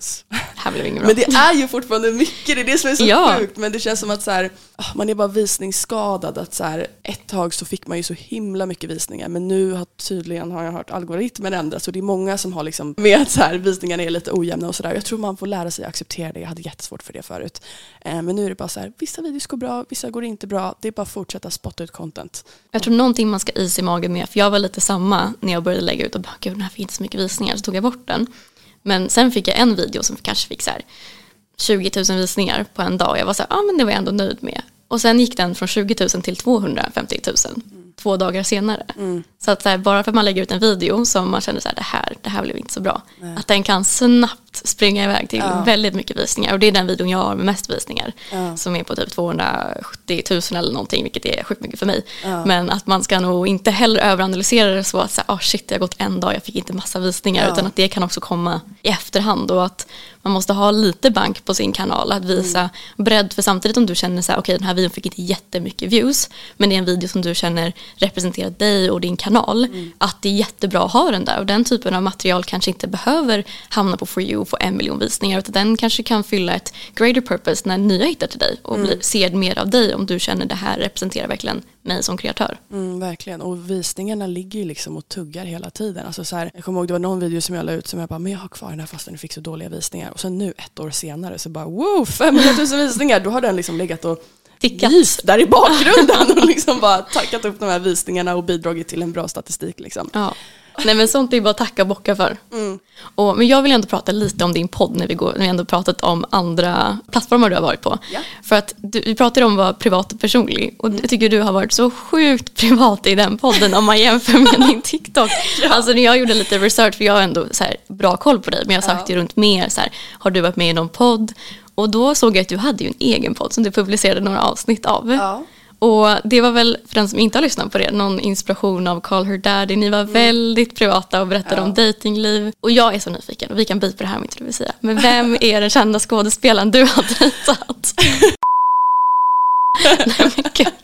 Här blev inget bra. men det är ju fortfarande mycket, det är det som är så Ja. sjukt. Men det känns som att så här, ah, man är bara visningsskadad. Att så här, ett tag så fick man ju så himla mycket visningar men nu har tydligen, har jag hört, algoritmen ändrats. Och det är många som har liksom med att så här, visningarna är lite ojämna och sådär. Jag tror man får lära sig att acceptera det. Jag hade jättesvårt för det förut. Eh, men nu är det bara så här, vissa videos går bra, vissa går inte bra. Det är bara att fortsätta spotta ut content. Jag tror någonting man ska is i magen med, för jag var lite samma när jag började lägga ut och bara, gud den här fick inte så mycket visningar, så tog jag bort den. Men sen fick jag en video som kanske fick så här 20 000 visningar på en dag och jag var så här, ja men det var jag ändå nöjd med. Och sen gick den från 20 000 till 250 000 två dagar senare. Så att så här, bara för att man lägger ut en video som man känner så här, det här, det här blev inte så bra. Att den kan snabbt springa iväg till väldigt mycket visningar. Och det är den videon jag har med mest visningar. Som är på typ 270 000 eller någonting, vilket är sjukt mycket för mig. Men att man ska nog inte heller överanalysera det så att så här, oh shit, det har gått en dag, jag fick inte massa visningar. Utan att det kan också komma i efterhand. Och att man måste ha lite bank på sin kanal. Att visa bredd. För samtidigt om du känner så här, okej den här videon fick inte jättemycket views. Men det är en video som du känner representerar dig och din kanal. Att det är jättebra att ha den där. Och den typen av material kanske inte behöver hamna på For You och få en miljon visningar. Utan den kanske kan fylla ett greater purpose när nya hittar till dig. Och blir, ser mer av dig om du känner det här representerar verkligen mig som kreatör. Mm, verkligen, och visningarna ligger ju liksom och tuggar hela tiden. Alltså så här, jag kommer ihåg det var någon video som jag la ut som jag bara, men jag har kvar den här fast den fick så dåliga visningar. Och sen nu ett år senare så bara, wow, 500 000 visningar. Då har den liksom legat och Tickat. lyst där i bakgrunden och liksom bara tackat upp de här visningarna och bidragit till en bra statistik. Liksom. Ja. Nej men sånt är bara att tacka och bocka för. Och, men jag vill ändå prata lite om din podd när vi, går, när vi ändå pratat om andra plattformar du har varit på. Ja. För att du, vi pratade om att vara privat och personlig och jag tycker du har varit så sjukt privat i den podden om man jämför med din TikTok. Alltså när jag gjorde lite research, för jag har ändå så här, bra koll på dig, men jag sökte ju runt mer så här, har du varit med i någon podd? Och då såg jag att du hade ju en egen podd som du publicerade några avsnitt av. Ja. Och det var väl, för den som inte har lyssnat på det, någon inspiration av Call Her Daddy. Ni var väldigt privata och berättade om datingliv. Och jag är så nyfiken, och vi kan bipa det här om inte du vill säga. Men vem är den kända skådespelaren du har dejtat? Nej men gud.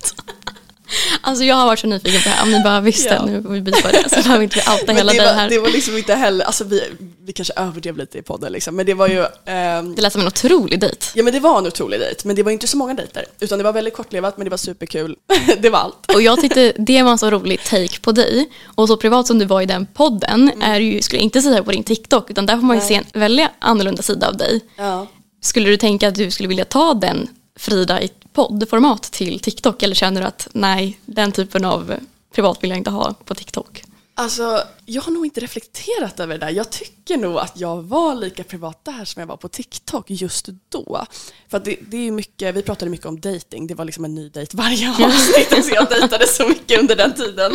Alltså jag har varit så nyfiken på det här, om ni bara visste Ja. nu och vi bipar det så behöver vi inte vi outa hela det, var, här. det var liksom inte heller, alltså vi, vi kanske överdrev lite i podden liksom, men det var ju ehm, Det lät som en otrolig dejt. Ja men det var en otrolig dejt, men det var inte så många dejter. Utan det var väldigt kortlevat men det var superkul. det var allt. Och jag tyckte det var en så rolig take på dig. Och så privat som du var i den podden är ju, skulle jag inte säga på din TikTok, utan där får man ju se en väldigt annorlunda sida av dig. Ja. Skulle du tänka att du skulle vilja ta den Frida i poddformat till TikTok eller känner du att nej, den typen av privat vill jag inte ha på TikTok? Alltså, jag har nog inte reflekterat över det där. Jag tycker nog att jag var lika privat där som jag var på TikTok just då. För det, det är mycket, vi pratade mycket om dating. det var liksom en ny dejt varje avsnitt. så jag dejtade så mycket under den tiden.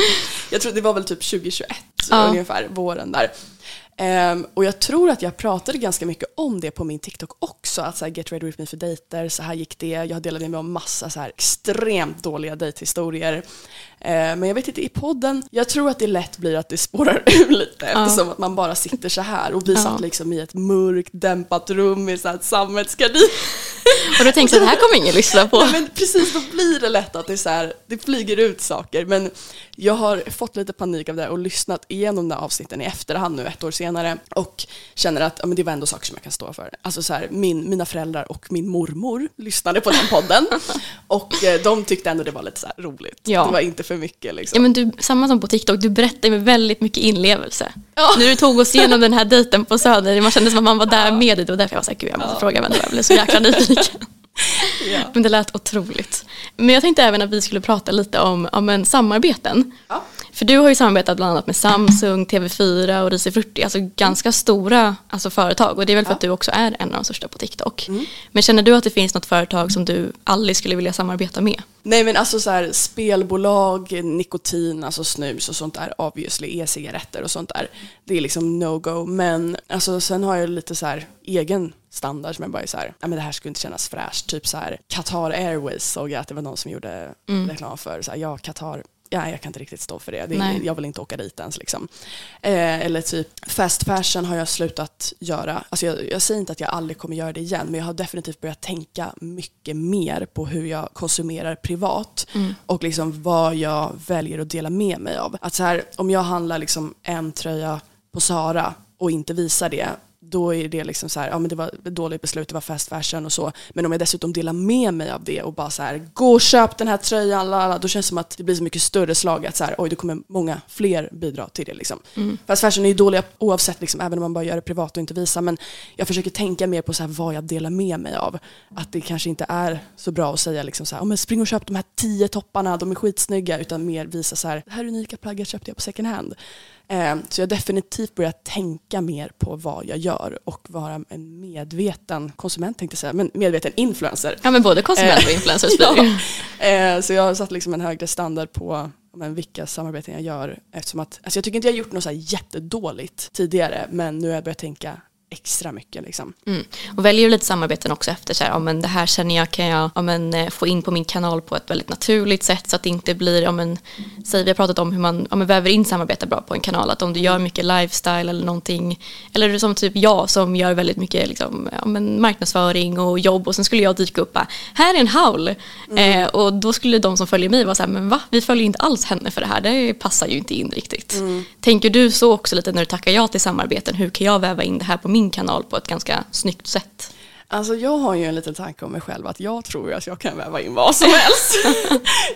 Jag tror det var väl typ 2021 Ja. ungefär, våren där. Um, och jag tror att jag pratade ganska mycket om det på min TikTok också. Att så här, get ready with me för dejter, så här gick det. Jag delade med mig om massa så här extremt dåliga dejthistorier. Ehm, men jag vet inte, i podden, jag tror att det lätt blir att det spårar ur lite eftersom att man bara sitter så här. Och vi Ja. satt liksom i ett mörkt, dämpat rum i så här sammetsgardin. Och då tänkte jag det här kommer ingen lyssna på. Nej, men precis, då blir det lätt att det, är så här, det flyger ut saker. Men jag har fått lite panik av det och lyssnat igenom de där avsnitten i efterhand nu ett år senare och känner att ja, men det var ändå saker som jag kan stå för. Alltså så här, min, mina föräldrar och min mormor lyssnade på den podden och eh, de tyckte ändå det var lite så här roligt. Ja. Det var inte för mycket liksom. Ja, men du, samma som på TikTok, du berättar med väldigt mycket inlevelse. Ja. När du tog oss igenom den här dejten på Söder, man kände som att man var där med dig. Det var därför jag var såhär, gud jag måste fråga vem det var, jag blev så jäkla nyfiken. Ja. Men det lät otroligt. Men jag tänkte även att vi skulle prata lite om, om en samarbeten. Ja. För du har ju samarbetat bland annat med Samsung, TV4 och Risifrutti, alltså ganska stora alltså, företag och det är väl för ja. att du också är en av de största på TikTok. Mm. Men känner du att det finns något företag som du aldrig skulle vilja samarbeta med? Nej men alltså så här, spelbolag, nikotin, alltså snus och sånt där, obviously e-cigaretter och sånt där. Det är liksom no-go. Men alltså sen har jag lite så här egen standard som jag bara är så här, ja men det här skulle inte kännas fräscht. Typ så här, Qatar Airways såg jag att det var någon som gjorde mm. reklam för. Så här, ja, Qatar ja, jag kan inte riktigt stå för det. det jag vill inte åka dit ens. Liksom. Eh, eller typ fast fashion har jag slutat göra. Alltså jag, jag, säger inte att jag aldrig kommer göra det igen, men jag har definitivt börjat tänka mycket mer på hur jag konsumerar privat mm. och liksom vad jag väljer att dela med mig av. Att så här, om jag handlar liksom en tröja på Sara och inte visar det då är det liksom så här, ja men det var ett dåligt beslut, det var fast fashion och så. Men om jag dessutom delar med mig av det och bara så här, gå och köp den här tröjan, lala, då känns det som att det blir så mycket större slag att så här, oj, det kommer många fler bidra till det liksom. Mm. Fast fashion är ju dåliga oavsett, liksom, även om man bara gör det privat och inte visar. Men jag försöker tänka mer på så här, vad jag delar med mig av. Att det kanske inte är så bra att säga liksom så här, oh, men spring och köp de här tio topparna, de är skitsnygga, utan mer visa så här, det här unika plagget köpte jag på second hand. Eh, så jag har definitivt börjat tänka mer på vad jag gör och vara en medveten konsument tänkte jag säga, men medveten influencer. Ja men både konsument och eh, influencer ja. Eh, så jag har satt liksom en högre standard på men, vilka samarbeten jag gör eftersom att, alltså jag tycker inte jag har gjort något så jättedåligt tidigare men nu har jag börjat tänka extra mycket. Liksom. Mm. Och väljer lite samarbeten också efter så här, ja, men det här känner jag kan jag ja, men, eh, få in på min kanal på ett väldigt naturligt sätt så att det inte blir, ja, men, säg vi har pratat om hur man ja, men, väver in samarbete bra på en kanal, att om du gör mycket lifestyle eller någonting, eller som typ jag som gör väldigt mycket liksom, ja, men, marknadsföring och jobb och sen skulle jag dyka upp bara, här är en haul mm. eh, och då skulle de som följer mig vara så här, men va, vi följer inte alls henne för det här, det passar ju inte in riktigt. Mm. Tänker du så också lite när du tackar ja till samarbeten, hur kan jag väva in det här på min min kanal på ett ganska snyggt sätt. Alltså jag har ju en liten tanke om mig själv att jag tror att jag kan väva in vad som helst.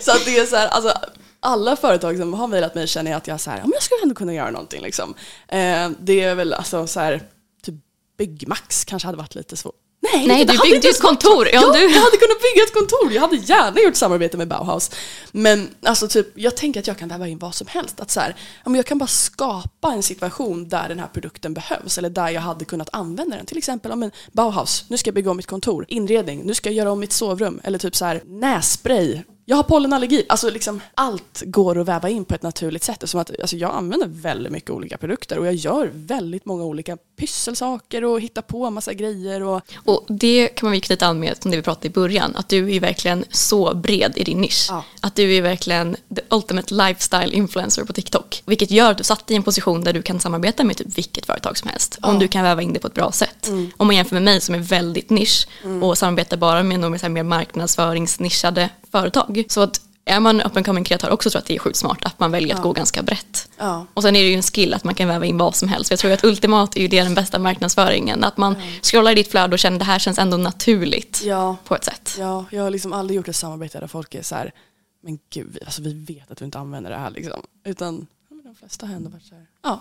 så att det är så här, alltså, alla företag som har mejlat mig känner jag att jag, så här, ja, men jag skulle ändå kunna göra någonting. Liksom. Eh, det är väl alltså så här, typ Byggmax kanske hade varit lite svårt. Nej, Nej du byggde ett kontor. Ja, du... Jag hade kunnat bygga ett kontor. Jag hade gärna gjort samarbete med Bauhaus. Men alltså, typ, jag tänker att jag kan väva in vad som helst. Att så här, jag kan bara skapa en situation där den här produkten behövs eller där jag hade kunnat använda den. Till exempel om en Bauhaus, nu ska jag bygga om mitt kontor. Inredning, nu ska jag göra om mitt sovrum. Eller typ så här, nässpray, jag har pollenallergi. Alltså liksom, allt går att väva in på ett naturligt sätt. Som att, alltså jag använder väldigt mycket olika produkter och jag gör väldigt många olika pysselsaker och hittar på en massa grejer. Och, och det kan man ju knyta an med som det vi pratade i början, att du är verkligen så bred i din nisch. Ja. Att du är verkligen the ultimate lifestyle influencer på TikTok. Vilket gör att du satt i en position där du kan samarbeta med typ vilket företag som helst. Ja. Om du kan väva in det på ett bra sätt. Mm. Om man jämför med mig som är väldigt nisch mm. och samarbetar bara med några mer marknadsföringsnischade företag. Så att är man up and coming kreatör också tror jag att det är sjukt smart att man väljer att ja. gå ganska brett. Ja. Och sen är det ju en skill att man kan väva in vad som helst. Jag tror att ultimat är ju det den bästa marknadsföringen. Att man mm. scrollar i ditt flöde och känner att det här känns ändå naturligt ja. på ett sätt. Ja, jag har liksom aldrig gjort ett samarbete där folk är så här, men gud, alltså vi vet att du inte använder det här liksom. Utan de flesta har ändå varit så här, ja.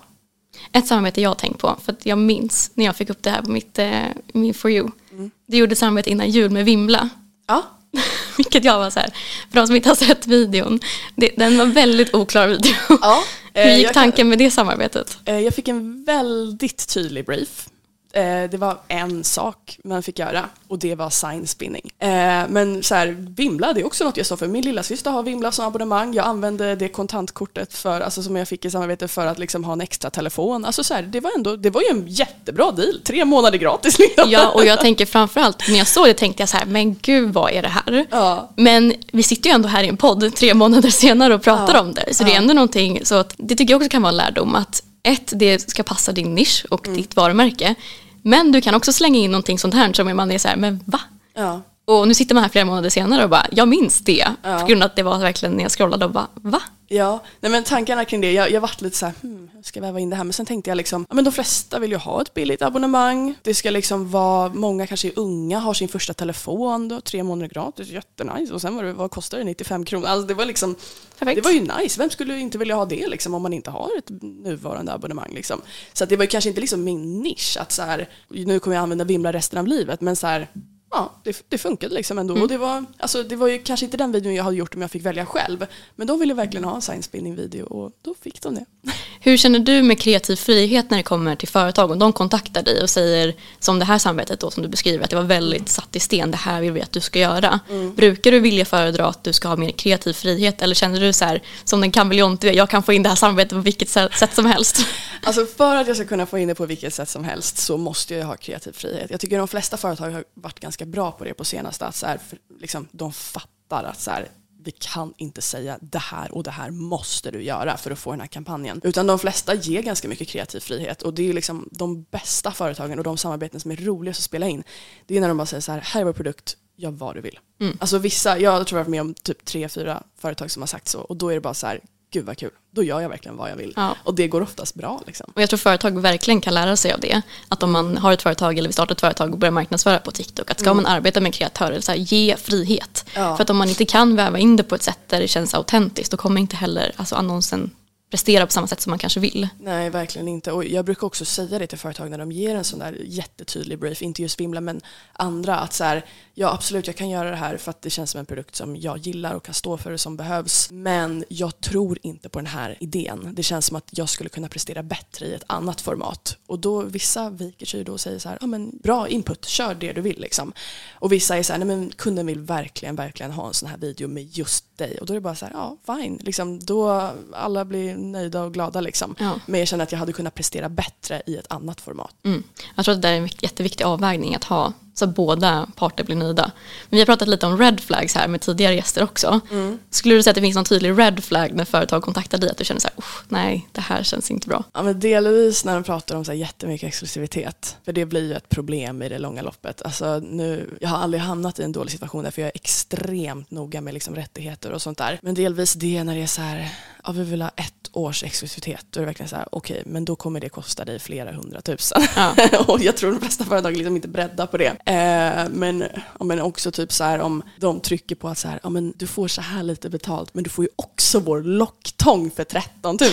Ett samarbete jag har tänkt på, för att jag minns när jag fick upp det här på mitt, eh, min For You. Mm. Det gjorde samarbete innan jul med Vimla. Ja. Vilket jag var så här, för de som inte har sett videon, det, den var väldigt oklar video. Ja, Hur gick eh, tanken med det samarbetet? Eh, jag fick en väldigt tydlig brief Eh, det var en sak man fick göra och det var sign spinning. Eh, men så här, Vimla, det är också något jag sa för. Min lilla syster har Vimla som abonnemang. Jag använde det kontantkortet för, alltså, som jag fick i samarbete för att liksom, ha en extra telefon. Alltså, så här, det, var ändå, det var ju en jättebra deal. Tre månader gratis. Liksom. Ja, och jag tänker framförallt när jag såg det tänkte jag så här, men gud vad är det här? Ja. Men vi sitter ju ändå här i en podd tre månader senare och pratar ja. om det. Så ja. det är ändå någonting, så att, det tycker jag också kan vara en lärdom att ett, det ska passa din nisch och mm. ditt varumärke. Men du kan också slänga in någonting sånt här som man är så här, men va? Ja. Och nu sitter man här flera månader senare och bara, jag minns det. Ja. På grund av att det var verkligen när jag scrollade och bara, va? Ja, nej men tankarna kring det, jag, jag varit lite så här, hmm, hur ska jag väva in det här? Men sen tänkte jag liksom, ja men de flesta vill ju ha ett billigt abonnemang. Det ska liksom vara, många kanske är unga, har sin första telefon då, tre månader gratis, jättenice. Och sen var det, vad kostar det? 95 kronor. Alltså det var liksom, Perfekt. det var ju nice. Vem skulle inte vilja ha det liksom om man inte har ett nuvarande abonnemang liksom? Så det var ju kanske inte liksom min nisch att så här, nu kommer jag använda Vimla resten av livet, men så här, ja, det, det funkade liksom ändå. Mm. Och det var, alltså, det var ju kanske inte den videon jag hade gjort om jag fick välja själv. Men de ville verkligen ha en science-building-video och då fick de det. Hur känner du med kreativ frihet när det kommer till företag? Om de kontaktar dig och säger, som det här samarbetet då som du beskriver, att det var väldigt satt i sten, det här vill vi att du ska göra. Mm. Brukar du vilja föredra att du ska ha mer kreativ frihet eller känner du så här, som den kameleont jag kan få in det här samarbetet på vilket sätt som helst? Alltså för att jag ska kunna få in det på vilket sätt som helst så måste jag ha kreativ frihet. Jag tycker de flesta företag har varit ganska bra på det på senaste, att så här, liksom, de fattar att så här, vi kan inte säga det här och det här måste du göra för att få den här kampanjen. Utan de flesta ger ganska mycket kreativ frihet och det är liksom de bästa företagen och de samarbeten som är roligast att spela in. Det är när de bara säger så här, här är vår produkt, gör vad du vill. Mm. Alltså vissa, jag tror jag har varit med om typ tre, fyra företag som har sagt så och då är det bara så här, gud vad kul, då gör jag verkligen vad jag vill. Ja. Och det går oftast bra. Liksom. Och jag tror företag verkligen kan lära sig av det. Att om man har ett företag eller vill starta ett företag och börja marknadsföra på TikTok, att ska mm. man arbeta med kreatörer, så här, ge frihet. Ja. För att om man inte kan väva in det på ett sätt där det känns autentiskt, då kommer inte heller alltså, annonsen prestera på samma sätt som man kanske vill. Nej, verkligen inte. Och jag brukar också säga det till företag när de ger en sån där jättetydlig brief, inte just Vimla men andra, att så här, ja absolut jag kan göra det här för att det känns som en produkt som jag gillar och kan stå för det som behövs. Men jag tror inte på den här idén. Det känns som att jag skulle kunna prestera bättre i ett annat format. Och då vissa viker sig då och säger så här, ja men bra input, kör det du vill liksom. Och vissa är så här, nej men kunden vill verkligen, verkligen ha en sån här video med just dig. Och då är det bara så här, ja fine, liksom, då alla blir nöjda och glada liksom. Ja. Men jag känner att jag hade kunnat prestera bättre i ett annat format. Mm. Jag tror att det är en jätteviktig avvägning att ha så att båda parter blir nöjda. Men vi har pratat lite om red flags här med tidigare gäster också. Mm. Skulle du säga att det finns någon tydlig red flag när företag kontaktar dig? Att du känner så här, nej det här känns inte bra. Ja men delvis när de pratar om så här jättemycket exklusivitet. För det blir ju ett problem i det långa loppet. Alltså, nu, jag har aldrig hamnat i en dålig situation där för jag är extremt noga med liksom rättigheter och sånt där. Men delvis det när det är så här, ja, vi vill ha ett års exklusivitet. Då är det verkligen så här, okej, okay, men då kommer det kosta dig flera hundratusen. Ja. och jag tror de flesta företag liksom inte beredda på det. Eh, men, ja, men också typ så här om de trycker på att så här, ja, men du får så här lite betalt, men du får ju också vår locktång för 13 000.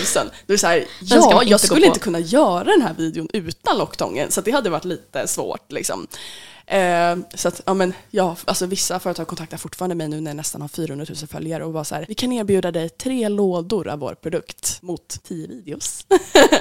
Då är så här, ja, jag skulle inte kunna göra den här videon utan locktången, så det hade varit lite svårt. Liksom. Eh, så att, ja men ja, alltså vissa företag kontaktar fortfarande mig nu när jag nästan har 400 000 följare och bara så här, vi kan erbjuda dig tre lådor av vår produkt mot tio videos.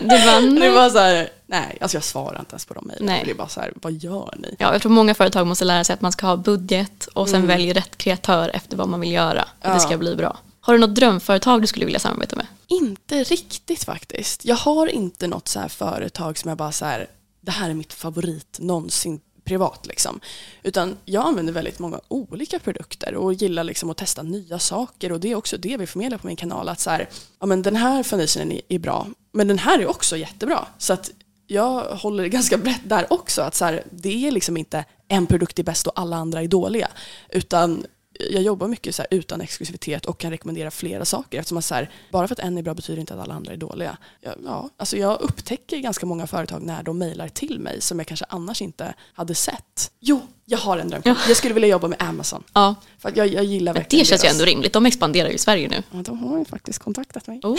Det var, det var så här, nej, alltså jag svarar inte ens på de mejlen. Det är bara så här, vad gör ni? Ja, jag tror många företag måste lära sig att man ska ha budget och sen mm. välja rätt kreatör efter vad man vill göra. Ja. det ska bli bra. Har du något drömföretag du skulle vilja samarbeta med? Inte riktigt faktiskt. Jag har inte något så företag som jag bara så här, det här är mitt favorit någonsin privat. Liksom. Utan jag använder väldigt många olika produkter och gillar liksom att testa nya saker och det är också det vi förmedlar på min kanal. Att så här, ja, men den här foundationen är, bra, men den här är också jättebra. Så att jag håller det ganska brett där också. Att så här, det är liksom inte en produkt är bäst och alla andra är dåliga. Utan jag jobbar mycket så utan exklusivitet och kan rekommendera flera saker eftersom att så här, bara för att en är bra betyder inte att alla andra är dåliga. Jag, ja, alltså jag upptäcker ganska många företag när de mejlar till mig som jag kanske annars inte hade sett. Jo, jag har en dröm. Ja. Jag skulle vilja jobba med Amazon. Ja. För jag, jag gillar verkligen Det känns deras... ju ändå rimligt. De expanderar ju i Sverige nu. Ja, de har ju faktiskt kontaktat mig. Oh.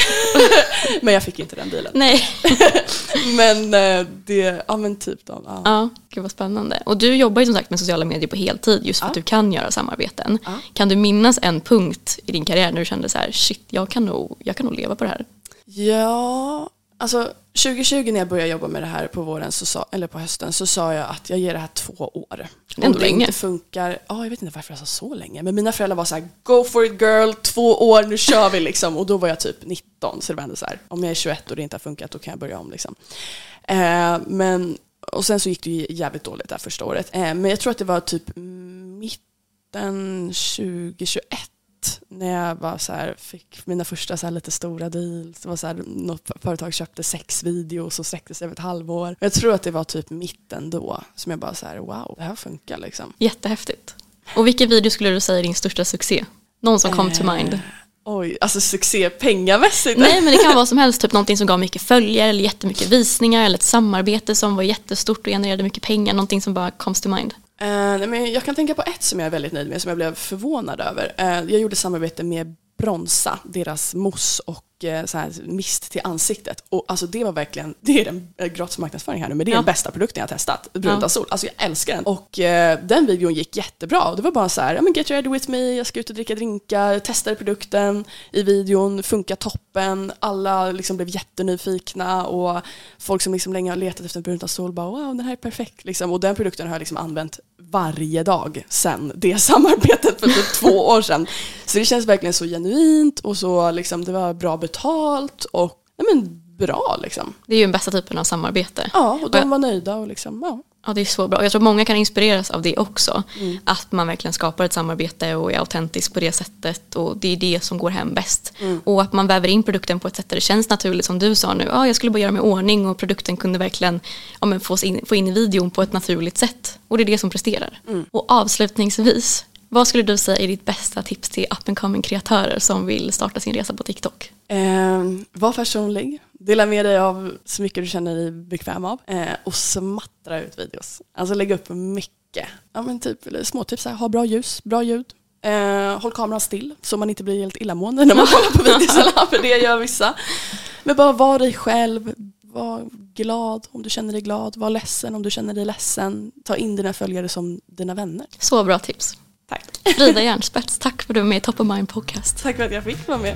men jag fick inte den bilen. Nej. men eh, det, ja men typ de. Ja. ja, gud vad spännande. Och du jobbar ju som sagt med sociala medier på heltid just för ja. att du kan göra samarbeten. Ja. Kan du minnas en punkt i din karriär när du kände så här, shit, jag kan nog, jag kan nog leva på det här? Ja, Alltså 2020 när jag började jobba med det här på våren, så sa, eller på hösten, så sa jag att jag ger det här två år. Det Om det länge. inte funkar, ja jag vet inte varför jag sa så länge, men mina föräldrar var så här, go for it girl, två år, nu kör vi liksom. Och då var jag typ 19, så det var ändå så här, om jag är 21 och det inte har funkat, då kan jag börja om liksom. Eh, men, och sen så gick det ju jävligt dåligt där första året. Eh, men jag tror att det var typ mitten 2021 när jag bara så här, fick mina första så lite stora deals. Det var så här, något företag köpte sex videos och sträckte sig över ett halvår. Jag tror att det var typ mitten då som jag bara så här, wow, det här funkar liksom. Jättehäftigt. Och vilken video skulle du säga är din största succé? Någon som kom eh, to mind? Oj, alltså succé pengamässigt? Nej, men det kan vara som helst. Typ någonting som gav mycket följare eller jättemycket visningar eller ett samarbete som var jättestort och genererade mycket pengar. Någonting som bara comes to mind. Uh, men jag kan tänka på ett som jag är väldigt nöjd med, som jag blev förvånad över. Uh, jag gjorde samarbete med Bronsa, deras mousse och mycket så här mist till ansiktet. Och alltså det var verkligen, det är den eh, gratis marknadsföring här nu, men det är Ja. den bästa produkten jag har testat. Brunta Ja. sol. Alltså jag älskar den. Och eh, den videon gick jättebra. Det var bara så här, ja men get ready with me, jag ska ut och dricka drinkar, jag testade produkten i videon, funkar toppen, alla liksom blev jättenyfikna och folk som liksom länge har letat efter en brunta sol bara wow den här är perfekt. Liksom. Och den produkten har jag liksom använt varje dag sen det samarbetet för typ två år sedan. Så det känns verkligen så genuint och så liksom, det var bra betalt och ja, men, bra liksom. Det är ju den bästa typen av samarbete. Ja, och de var nöjda och liksom, ja. Ja, det är så bra. Och Jag tror många kan inspireras av det också. Mm. Att man verkligen skapar ett samarbete och är autentisk på det sättet. Och det är det som går hem bäst. Mm. Och att man väver in produkten på ett sätt där det känns naturligt som du sa nu. Ja, jag skulle bara göra mig i ordning och produkten kunde verkligen ja, men få, in, få in i videon på ett naturligt sätt. Och det är det som presterar. Mm. Och avslutningsvis, vad skulle du säga är ditt bästa tips till up and coming kreatörer som vill starta sin resa på TikTok? Eh, var personlig, dela med dig av så mycket du känner dig bekväm av eh, och smattra ut videos. Alltså lägga upp mycket. Ja men typ småtips, här, ha bra ljus, bra ljud. Eh, håll kameran still så man inte blir helt illamående när man kollar på videosarna, för det gör vissa. Men bara var dig själv, var glad om du känner dig glad, var ledsen om du känner dig ledsen. Ta in dina följare som dina vänner. Så bra tips. Tack. Frida Järnspets, tack för att du var med i Top of Mind Podcast. Tack för att jag fick vara med.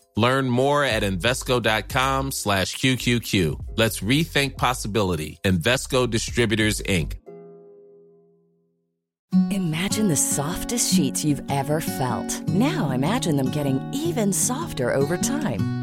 Learn more at Invesco.com slash QQQ. Let's rethink possibility. Investco Distributors, Inc. Imagine the softest sheets you've ever felt. Now imagine them getting even softer over time.